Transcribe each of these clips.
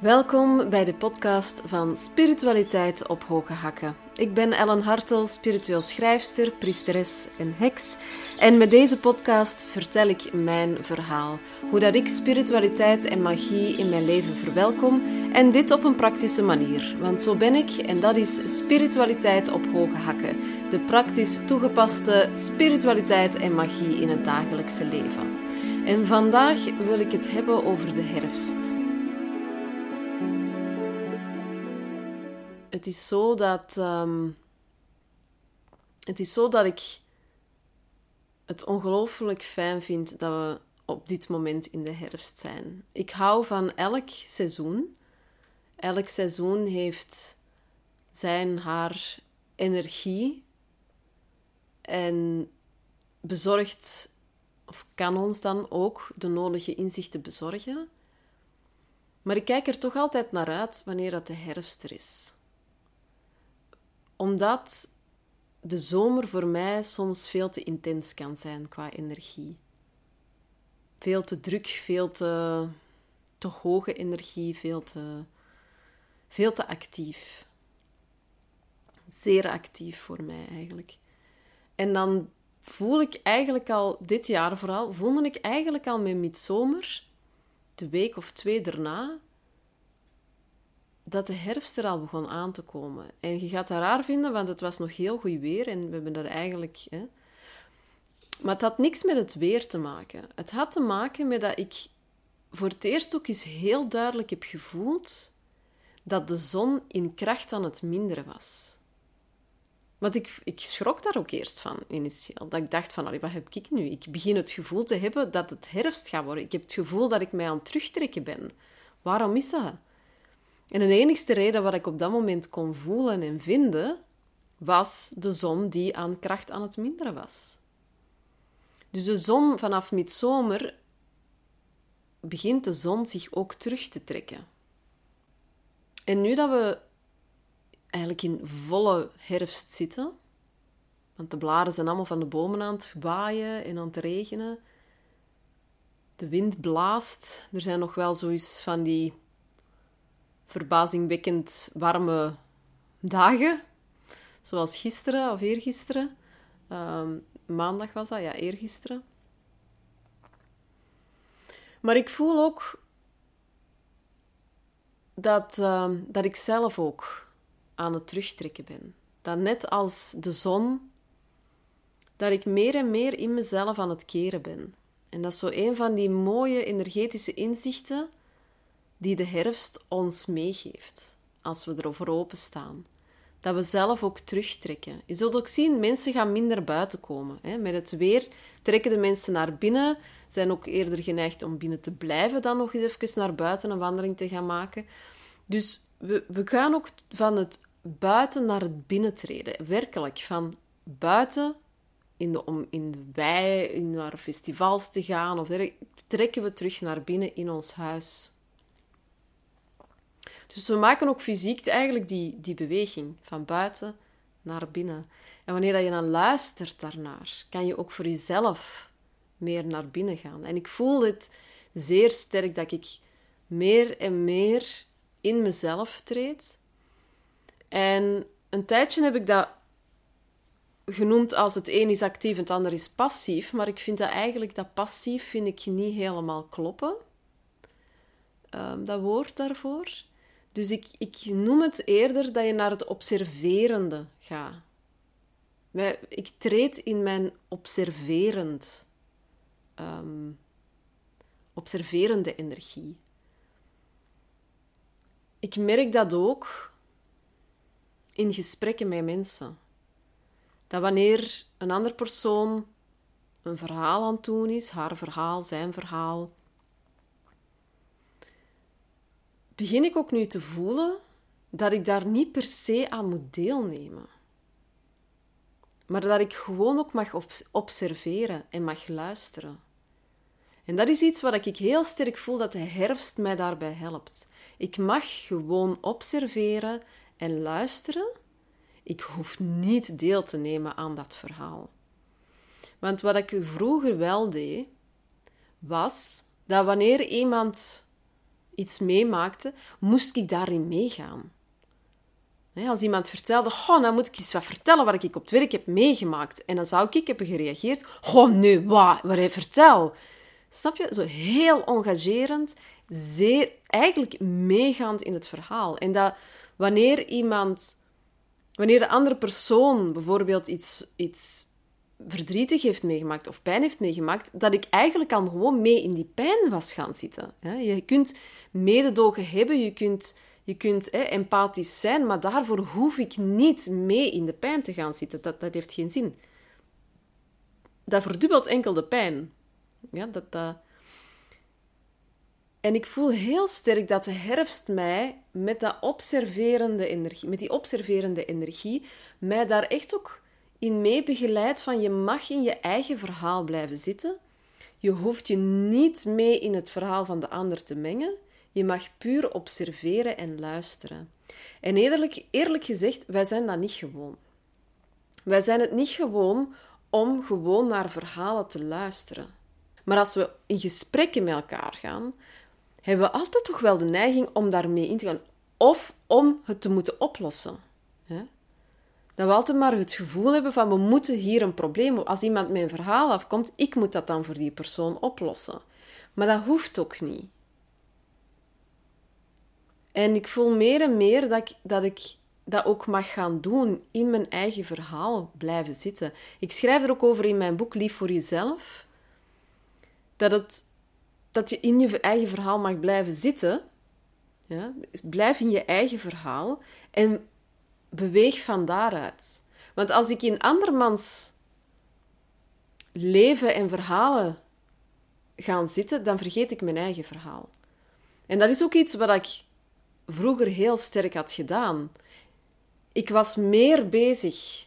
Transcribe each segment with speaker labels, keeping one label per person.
Speaker 1: Welkom bij de podcast van Spiritualiteit op Hoge Hakken. Ik ben Ellen Hartel, spiritueel schrijfster, priesteres en heks. En met deze podcast vertel ik mijn verhaal. Hoe dat ik spiritualiteit en magie in mijn leven verwelkom. En dit op een praktische manier. Want zo ben ik en dat is spiritualiteit op hoge hakken. De praktisch toegepaste spiritualiteit en magie in het dagelijkse leven. En vandaag wil ik het hebben over de herfst. Het is zo dat. Um, het is zo dat ik het ongelooflijk fijn vind dat we op dit moment in de herfst zijn. Ik hou van elk seizoen. Elk seizoen heeft zijn, haar energie en bezorgt, of kan ons dan ook de nodige inzichten bezorgen. Maar ik kijk er toch altijd naar uit wanneer dat de herfst er is omdat de zomer voor mij soms veel te intens kan zijn qua energie. Veel te druk, veel te, hoge energie, veel te, veel te actief. Zeer actief voor mij eigenlijk. En dan voel ik eigenlijk al, dit jaar vooral, voelde ik eigenlijk al met midzomer, de week of twee daarna, dat de herfst er al begon aan te komen. En je gaat dat raar vinden, want het was nog heel goed weer en we hebben er eigenlijk. Hè. Maar het had niks met het weer te maken. Het had te maken met dat ik voor het eerst ook eens heel duidelijk heb gevoeld dat de zon in kracht aan het minderen was. Want ik, ik schrok daar ook eerst van, initieel. Dat ik dacht van, wat heb ik nu? Ik begin het gevoel te hebben dat het herfst gaat worden. Ik heb het gevoel dat ik mij aan het terugtrekken ben. Waarom is dat? En de enigste reden wat ik op dat moment kon voelen en vinden, was de zon die aan kracht aan het minderen was. Dus de zon vanaf midzomer begint de zon zich ook terug te trekken. En nu dat we eigenlijk in volle herfst zitten, want de bladeren zijn allemaal van de bomen aan het waaien en aan het regenen, de wind blaast, er zijn nog wel zoiets van die verbazingwekkend warme dagen. Zoals gisteren of eergisteren. Um, maandag was dat, ja, eergisteren. Maar ik voel ook dat, ehm, dat ik zelf ook aan het terugtrekken ben. Dat net als de zon, dat ik meer en meer in mezelf aan het keren ben. En dat is zo een van die mooie energetische inzichten die de herfst ons meegeeft als we erover openstaan. Dat we zelf ook terugtrekken. Je zult ook zien, mensen gaan minder buiten komen. Hè. Met het weer trekken de mensen naar binnen, zijn ook eerder geneigd om binnen te blijven dan nog eens even naar buiten een wandeling te gaan maken. Dus we, we gaan ook van het buiten naar het binnentreden. Werkelijk, van buiten in de, om in de wei, in naar festivals te gaan, of trekken we terug naar binnen in ons huis. Dus we maken ook fysiek eigenlijk die, die beweging van buiten naar binnen. En wanneer dat je dan luistert daarnaar, kan je ook voor jezelf meer naar binnen gaan. En ik voel het zeer sterk dat ik meer en meer in mezelf treed. En een tijdje heb ik dat genoemd als het een is actief en het ander is passief. Maar ik vind dat eigenlijk dat passief vind ik niet helemaal kloppen. Um, dat woord daarvoor. Dus ik, ik noem het eerder dat je naar het observerende gaat. Ik treed in mijn observerend, um, observerende energie. Ik merk dat ook in gesprekken met mensen. Dat wanneer een andere persoon een verhaal aan het doen is, haar verhaal, zijn verhaal, begin ik ook nu te voelen dat ik daar niet per se aan moet deelnemen. Maar dat ik gewoon ook mag observeren en mag luisteren. En dat is iets wat ik heel sterk voel dat de herfst mij daarbij helpt. Ik mag gewoon observeren en luisteren. Ik hoef niet deel te nemen aan dat verhaal. Want wat ik vroeger wel deed, was dat wanneer iemand iets meemaakte, moest ik daarin meegaan. Als iemand vertelde, goh, nou moet ik eens wat vertellen wat ik op het werk heb meegemaakt. En dan zou ik hebben gereageerd, goh, nee, wat, wat hij vertel. Snap je? Zo heel engagerend, zeer, eigenlijk meegaand in het verhaal. En dat wanneer iemand, wanneer de andere persoon bijvoorbeeld iets, iets verdrietig heeft meegemaakt of pijn heeft meegemaakt, dat ik eigenlijk al gewoon mee in die pijn was gaan zitten. Je kunt mededogen hebben, je kunt, je kunt empathisch zijn, maar daarvoor hoef ik niet mee in de pijn te gaan zitten. Dat, dat heeft geen zin. Dat verdubbelt enkel de pijn. Ja, dat, dat... En ik voel heel sterk dat de herfst mij met, dat observerende energie, met die observerende energie mij daar echt ook in mee begeleid van je mag in je eigen verhaal blijven zitten. Je hoeft je niet mee in het verhaal van de ander te mengen. Je mag puur observeren en luisteren. En eerlijk, eerlijk gezegd, wij zijn dat niet gewoon. Wij zijn het niet gewoon om gewoon naar verhalen te luisteren. Maar als we in gesprekken met elkaar gaan, hebben we altijd toch wel de neiging om daarmee in te gaan. Of om het te moeten oplossen dat we altijd maar het gevoel hebben van we moeten hier een probleem... Als iemand een verhaal afkomt, ik moet dat dan voor die persoon oplossen. Maar dat hoeft ook niet. En ik voel meer en meer dat ik, dat ik dat ook mag gaan doen, in mijn eigen verhaal blijven zitten. Ik schrijf er ook over in mijn boek Lief voor jezelf, dat, het, dat je in je eigen verhaal mag blijven zitten. Ja? Blijf in je eigen verhaal en beweeg van daaruit. Want als ik in andermans leven en verhalen ga zitten, dan vergeet ik mijn eigen verhaal. En dat is ook iets wat ik vroeger heel sterk had gedaan. Ik was meer bezig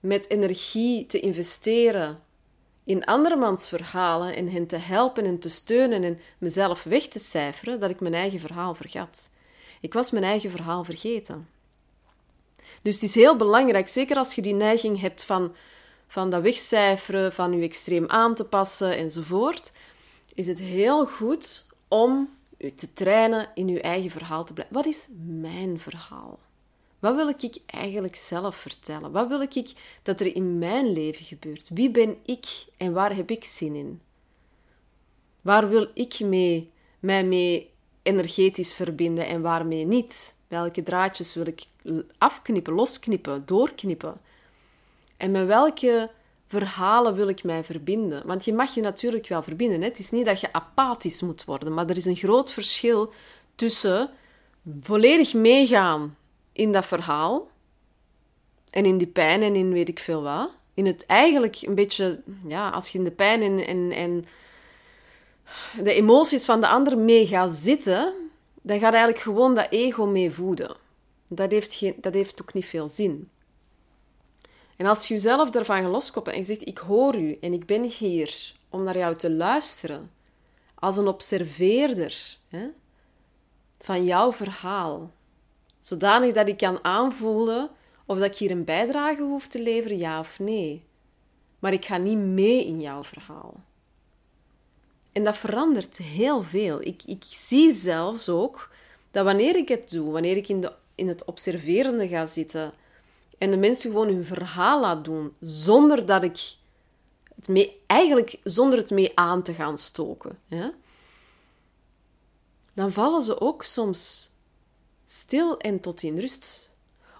Speaker 1: met energie te investeren in andermans verhalen en hen te helpen en te steunen en mezelf weg te cijferen, dat ik mijn eigen verhaal vergat. Ik was mijn eigen verhaal vergeten. Dus het is heel belangrijk, zeker als je die neiging hebt van, van dat wegcijferen, van je extreem aan te passen enzovoort, is het heel goed om je te trainen in je eigen verhaal te blijven. Wat is mijn verhaal? Wat wil ik eigenlijk zelf vertellen? Wat wil ik dat er in mijn leven gebeurt? Wie ben ik en waar heb ik zin in? Waar wil ik mee, mij mee energetisch verbinden en waarmee niet? Welke draadjes wil ik afknippen, losknippen, doorknippen? En met welke verhalen wil ik mij verbinden? Want je mag je natuurlijk wel verbinden. Hè? Het is niet dat je apathisch moet worden, maar er is een groot verschil tussen volledig meegaan in dat verhaal en in die pijn en in weet ik veel wat. In het eigenlijk een beetje, ja, als je in de pijn en, en, en de emoties van de ander mee gaat zitten, dan gaat eigenlijk gewoon dat ego mee voeden. Dat heeft, geen, dat heeft ook niet veel zin. En als je jezelf daarvan loskoppelt en je zegt: Ik hoor u en ik ben hier om naar jou te luisteren, als een observeerder hè, van jouw verhaal, zodanig dat ik kan aanvoelen of dat ik hier een bijdrage hoef te leveren, ja of nee. Maar ik ga niet mee in jouw verhaal. En dat verandert heel veel. Ik, ik zie zelfs ook dat wanneer ik het doe, wanneer ik in, de, in het observerende ga zitten en de mensen gewoon hun verhaal laat doen, zonder dat ik het mee, eigenlijk zonder het mee aan te gaan stoken, dan vallen ze ook soms stil en tot in rust.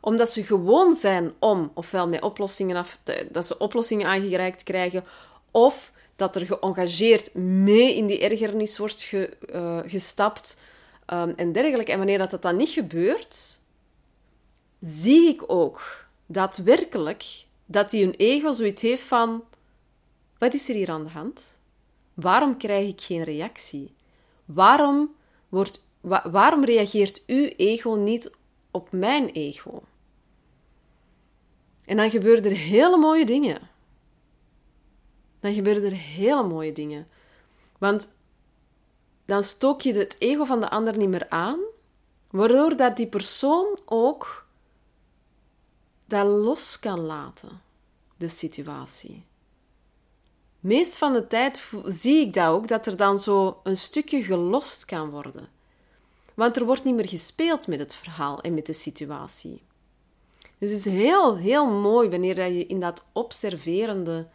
Speaker 1: Omdat ze gewoon zijn om, ofwel met oplossingen af, dat ze oplossingen aangereikt krijgen, of dat er geëngageerd mee in die ergernis wordt ge, uh, gestapt um, en dergelijke. En wanneer dat, dat dan niet gebeurt, zie ik ook daadwerkelijk dat hij een ego zoiets heeft van: wat is er hier aan de hand? Waarom krijg ik geen reactie? Waarom, wordt, wa waarom reageert uw ego niet op mijn ego? En dan gebeuren er hele mooie dingen dan gebeuren er hele mooie dingen. Want dan stook je het ego van de ander niet meer aan, waardoor dat die persoon ook dat los kan laten, de situatie. Meest van de tijd zie ik dat ook, dat er dan zo een stukje gelost kan worden. Want er wordt niet meer gespeeld met het verhaal en met de situatie. Dus het is heel, heel mooi wanneer je in dat observerende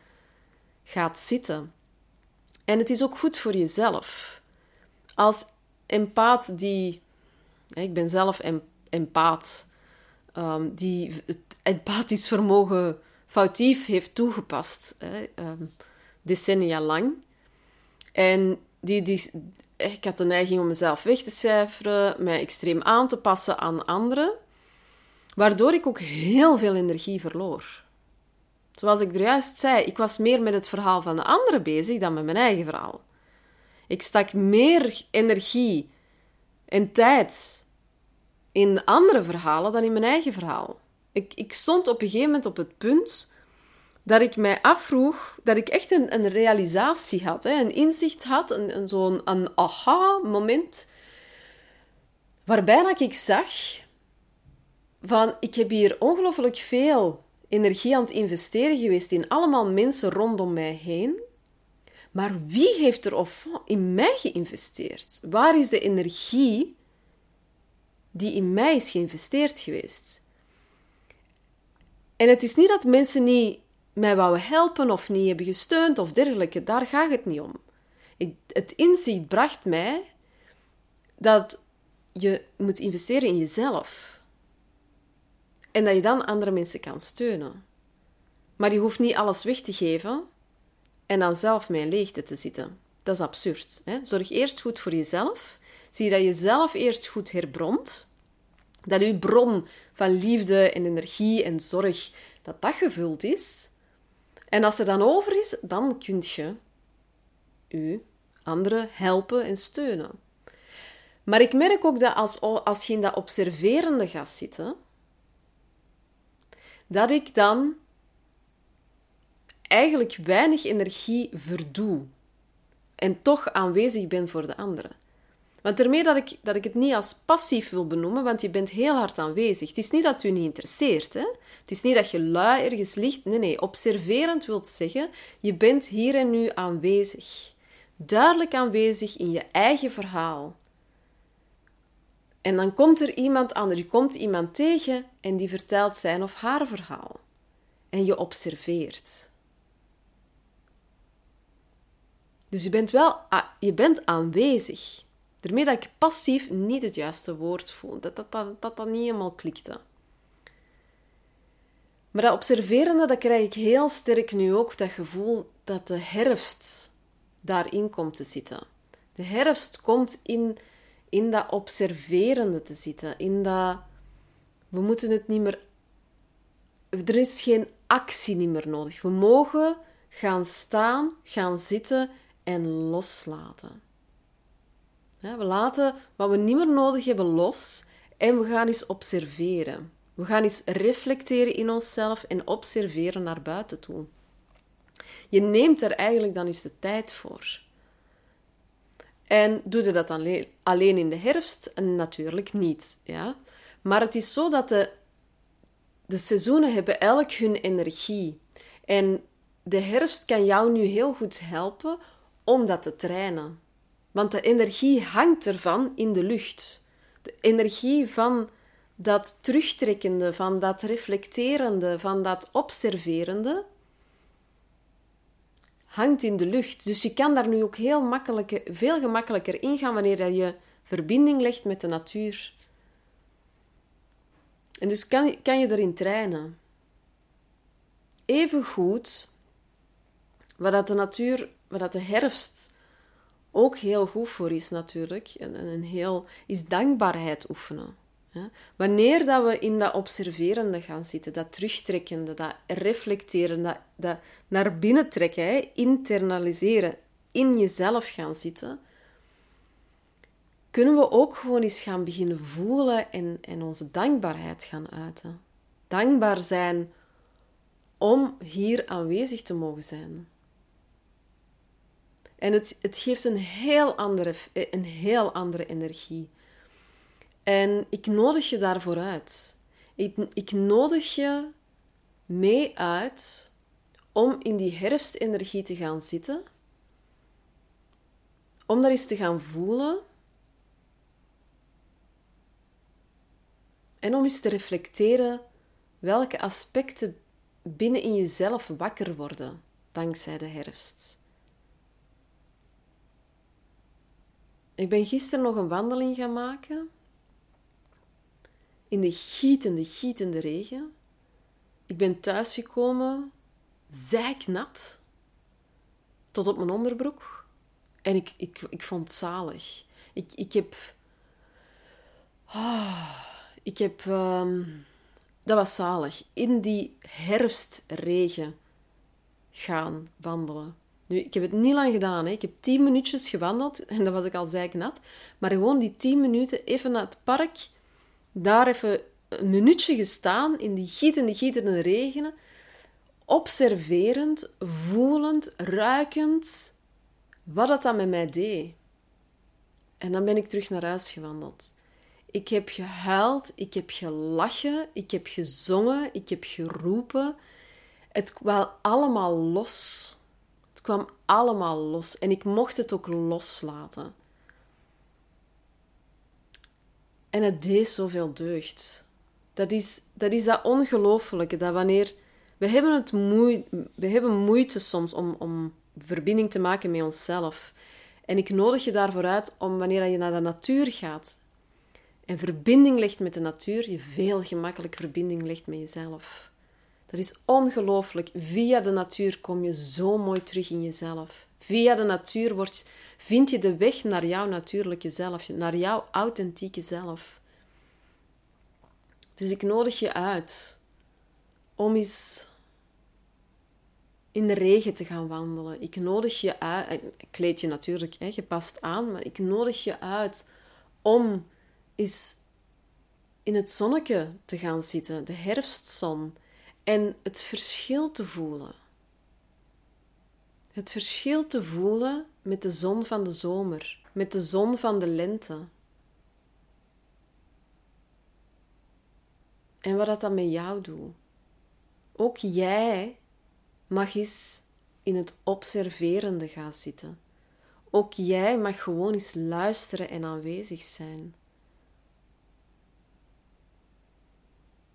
Speaker 1: gaat zitten. En het is ook goed voor jezelf. Als empaat die... Ik ben zelf empaat. Um, die het empathisch vermogen foutief heeft toegepast. Hè, ehm, decennia lang. En die, die, ik had de neiging om mezelf weg te cijferen, mij extreem aan te passen aan anderen, waardoor ik ook heel veel energie verloor. Zoals ik er juist zei, ik was meer met het verhaal van de anderen bezig dan met mijn eigen verhaal. Ik stak meer energie en tijd in andere verhalen dan in mijn eigen verhaal. Ik, ik stond op een gegeven moment op het punt dat ik mij afvroeg, dat ik echt een, een realisatie had, hè, een inzicht had, een, zo'n een aha-moment, waarbij ik zag van, ik heb hier ongelooflijk veel energie aan het investeren geweest in allemaal mensen rondom mij heen, maar wie heeft er of in mij geïnvesteerd? Waar is de energie die in mij is geïnvesteerd geweest? En het is niet dat mensen niet mij wouden helpen of niet hebben gesteund of dergelijke. Daar gaat het niet om. het inzicht bracht mij dat je moet investeren in jezelf. En dat je dan andere mensen kan steunen. Maar je hoeft niet alles weg te geven en dan zelf een leegte te zitten. Dat is absurd. Hè? Zorg eerst goed voor jezelf. Zie dat je zelf eerst goed herbront. Dat je bron van liefde en energie en zorg, dat dat gevuld is. En als er dan over is, dan kun je u anderen helpen en steunen. Maar ik merk ook dat als, als je in dat observerende gaat zitten, dat ik dan eigenlijk weinig energie verdoe en toch aanwezig ben voor de anderen. Want daarmee dat ik, dat ik het niet als passief wil benoemen, want je bent heel hard aanwezig. Het is niet dat u niet interesseert. Hè? Het is niet dat je lui ergens ligt. Nee, nee. Observerend wil zeggen, je bent hier en nu aanwezig. Duidelijk aanwezig in je eigen verhaal. En dan komt er iemand aan, je komt iemand tegen en die vertelt zijn of haar verhaal. En je observeert. Dus je bent wel je bent aanwezig. Daarmee ik passief niet het juiste woord voel. Dat dat, dat, dat, dat niet helemaal klikte. Maar dat observerende, dat krijg ik heel sterk nu ook, dat gevoel dat de herfst daarin komt te zitten. De herfst komt in, in dat observerende te zitten. In dat... We moeten het niet meer... Er is geen actie niet meer nodig. We mogen gaan staan, gaan zitten en loslaten. We laten wat we niet meer nodig hebben los en we gaan eens observeren. We gaan eens reflecteren in onszelf en observeren naar buiten toe. Je neemt er eigenlijk dan eens de tijd voor. En doe je dat dan alleen in de herfst? Natuurlijk niet. Ja? Maar het is zo dat de, de seizoenen hebben elk hun energie. En de herfst kan jou nu heel goed helpen om dat te trainen. Want de energie hangt ervan in de lucht. De energie van dat terugtrekkende, van dat reflecterende, van dat observerende, hangt in de lucht. Dus je kan daar nu ook heel makkelijk, veel gemakkelijker ingaan wanneer je verbinding legt met de natuur. En dus kan, kan je erin trainen. Even goed, wat dat de natuur, wat dat de herfst ook heel goed voor is natuurlijk, en, een heel, is dankbaarheid oefenen. Wanneer dat we in dat observerende gaan zitten, dat terugtrekkende, dat reflecteren, dat, dat naar binnen trekken, internaliseren, in jezelf gaan zitten, kunnen we ook gewoon eens gaan beginnen voelen en, en onze dankbaarheid gaan uiten. Dankbaar zijn om hier aanwezig te mogen zijn. En het, het geeft een heel, andere, een heel andere energie. En ik nodig je daarvoor uit. Ik, ik nodig je mee uit om in die herfstenergie te gaan zitten. Om daar eens te gaan voelen En om eens te reflecteren welke aspecten binnen in jezelf wakker worden dankzij de herfst. Ik ben gisteren nog een wandeling gaan maken in de gietende, gietende regen. Ik ben thuisgekomen, zijknat, tot op mijn onderbroek. En ik, ik, ik vond het zalig. Ik, ik heb... Oh, ik heb... Ehm, dat was zalig. In die herfstregen gaan wandelen. Nu, ik heb het niet lang gedaan. Hè. Ik heb tien minuutjes gewandeld en dat was ik al nat. Maar gewoon die tien minuten even naar het park, daar even een minuutje gestaan in die gietende, gietende regenen, observerend, voelend, ruikend wat dat dan met mij deed. En dan ben ik terug naar huis gewandeld. Ik heb gehuild, ik heb gelachen, ik heb gezongen, ik heb geroepen. Het kwam allemaal los. Kwam allemaal los en ik mocht het ook loslaten. En het deed zoveel deugd. Dat is dat, is dat ongelofelijke, dat wanneer... We hebben, het moeite, we hebben moeite soms om, om verbinding te maken met onszelf. En ik nodig je daarvoor uit om wanneer je naar de natuur gaat en verbinding legt met de natuur, je veel gemakkelijker verbinding legt met jezelf. Dat is ongelooflijk. Via de natuur kom je zo mooi terug in jezelf. Via de natuur vind je de weg naar jouw natuurlijke zelf, naar jouw authentieke zelf. Dus ik nodig je uit om eens in de regen te gaan wandelen. Ik nodig je uit, ik kleed je natuurlijk hè, gepast aan, maar ik nodig je uit om eens in het zonnetje te gaan zitten, de herfstzon, en het verschil te voelen. Het verschil te voelen met de zon van de zomer, met de zon van de lente. En wat dat dan met jou doet. Ook jij mag eens in het observerende gaan zitten. Ook jij mag gewoon eens luisteren en aanwezig zijn.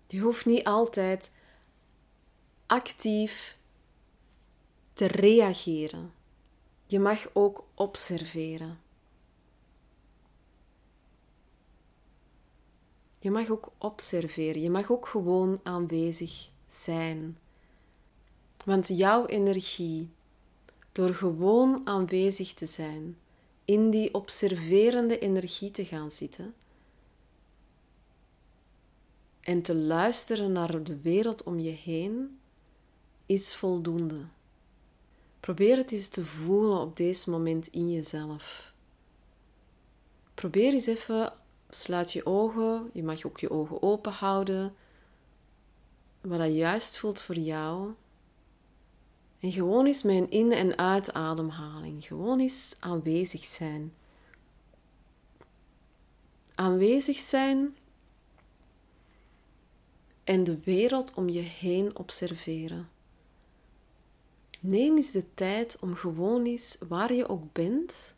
Speaker 1: Je hoeft niet altijd actief te reageren. Je mag ook observeren. Je mag ook observeren. Je mag ook gewoon aanwezig zijn. Want jouw energie, door gewoon aanwezig te zijn, in die observerende energie te gaan zitten en te luisteren naar de wereld om je heen, is voldoende. Probeer het eens te voelen op deze moment in jezelf. Probeer eens even, sluit je ogen, je mag ook je ogen open houden, wat dat juist voelt voor jou. En gewoon eens een in- en uitademhaling, gewoon eens aanwezig zijn. Aanwezig zijn en de wereld om je heen observeren. Neem eens de tijd om gewoon eens waar je ook bent,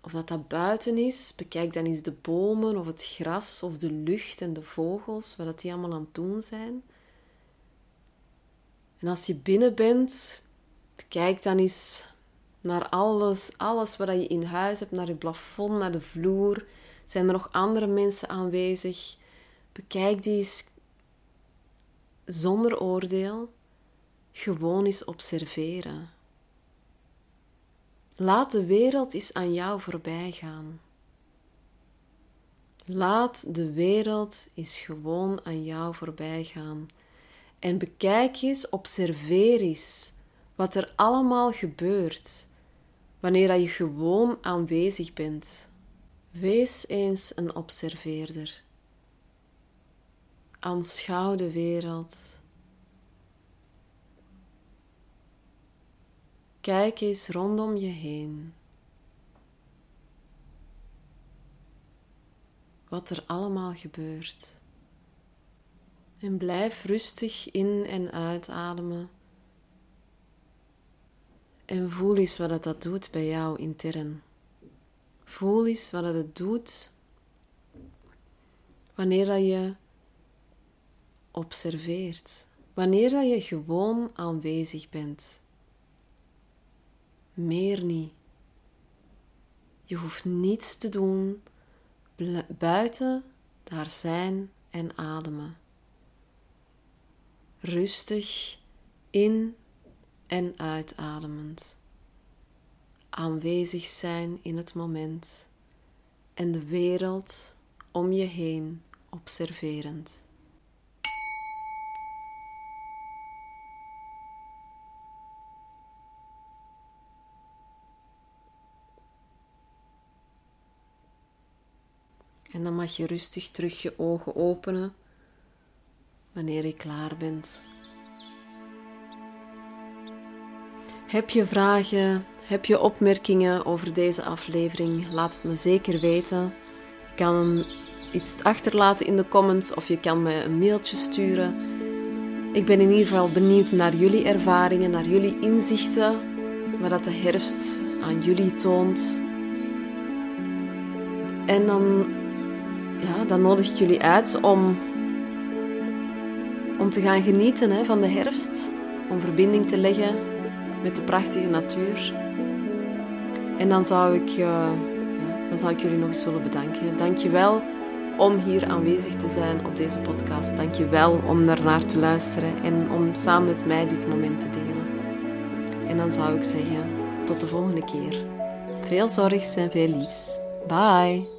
Speaker 1: of dat dat buiten is, bekijk dan eens de bomen of het gras of de lucht en de vogels, wat die allemaal aan het doen zijn. En als je binnen bent, kijk dan eens naar alles, alles wat je in huis hebt, naar je plafond, naar de vloer. Zijn er nog andere mensen aanwezig? Bekijk die eens zonder oordeel, gewoon eens observeren. Laat de wereld eens aan jou voorbij gaan. Laat de wereld eens gewoon aan jou voorbij gaan. En bekijk eens, observeer eens wat er allemaal gebeurt wanneer je gewoon aanwezig bent. Wees eens een observeerder. Aanschouw de wereld. Kijk eens rondom je heen. Wat er allemaal gebeurt. En blijf rustig in en uitademen. En voel eens wat dat doet bij jou intern. Voel eens wat het doet wanneer dat je observeert, wanneer dat je gewoon aanwezig bent. Meer niet. Je hoeft niets te doen buiten daar zijn en ademen. Rustig in en uitademend. Aanwezig zijn in het moment en de wereld om je heen observerend. En dan mag je rustig terug je ogen openen wanneer je klaar bent. Heb je vragen, heb je opmerkingen over deze aflevering? Laat het me zeker weten. Je kan iets achterlaten in de comments of je kan me een mailtje sturen. Ik ben in ieder geval benieuwd naar jullie ervaringen, naar jullie inzichten, wat dat de herfst aan jullie toont. En dan ja, dan nodig ik jullie uit om, om te gaan genieten hè, van de herfst. Om verbinding te leggen met de prachtige natuur. En dan zou ik, uh, ja, dan zou ik jullie nog eens willen bedanken. Dank je wel om hier aanwezig te zijn op deze podcast. Dank je wel om daarnaar te luisteren en om samen met mij dit moment te delen. En dan zou ik zeggen, tot de volgende keer. Veel zorgs en veel liefs. Bye!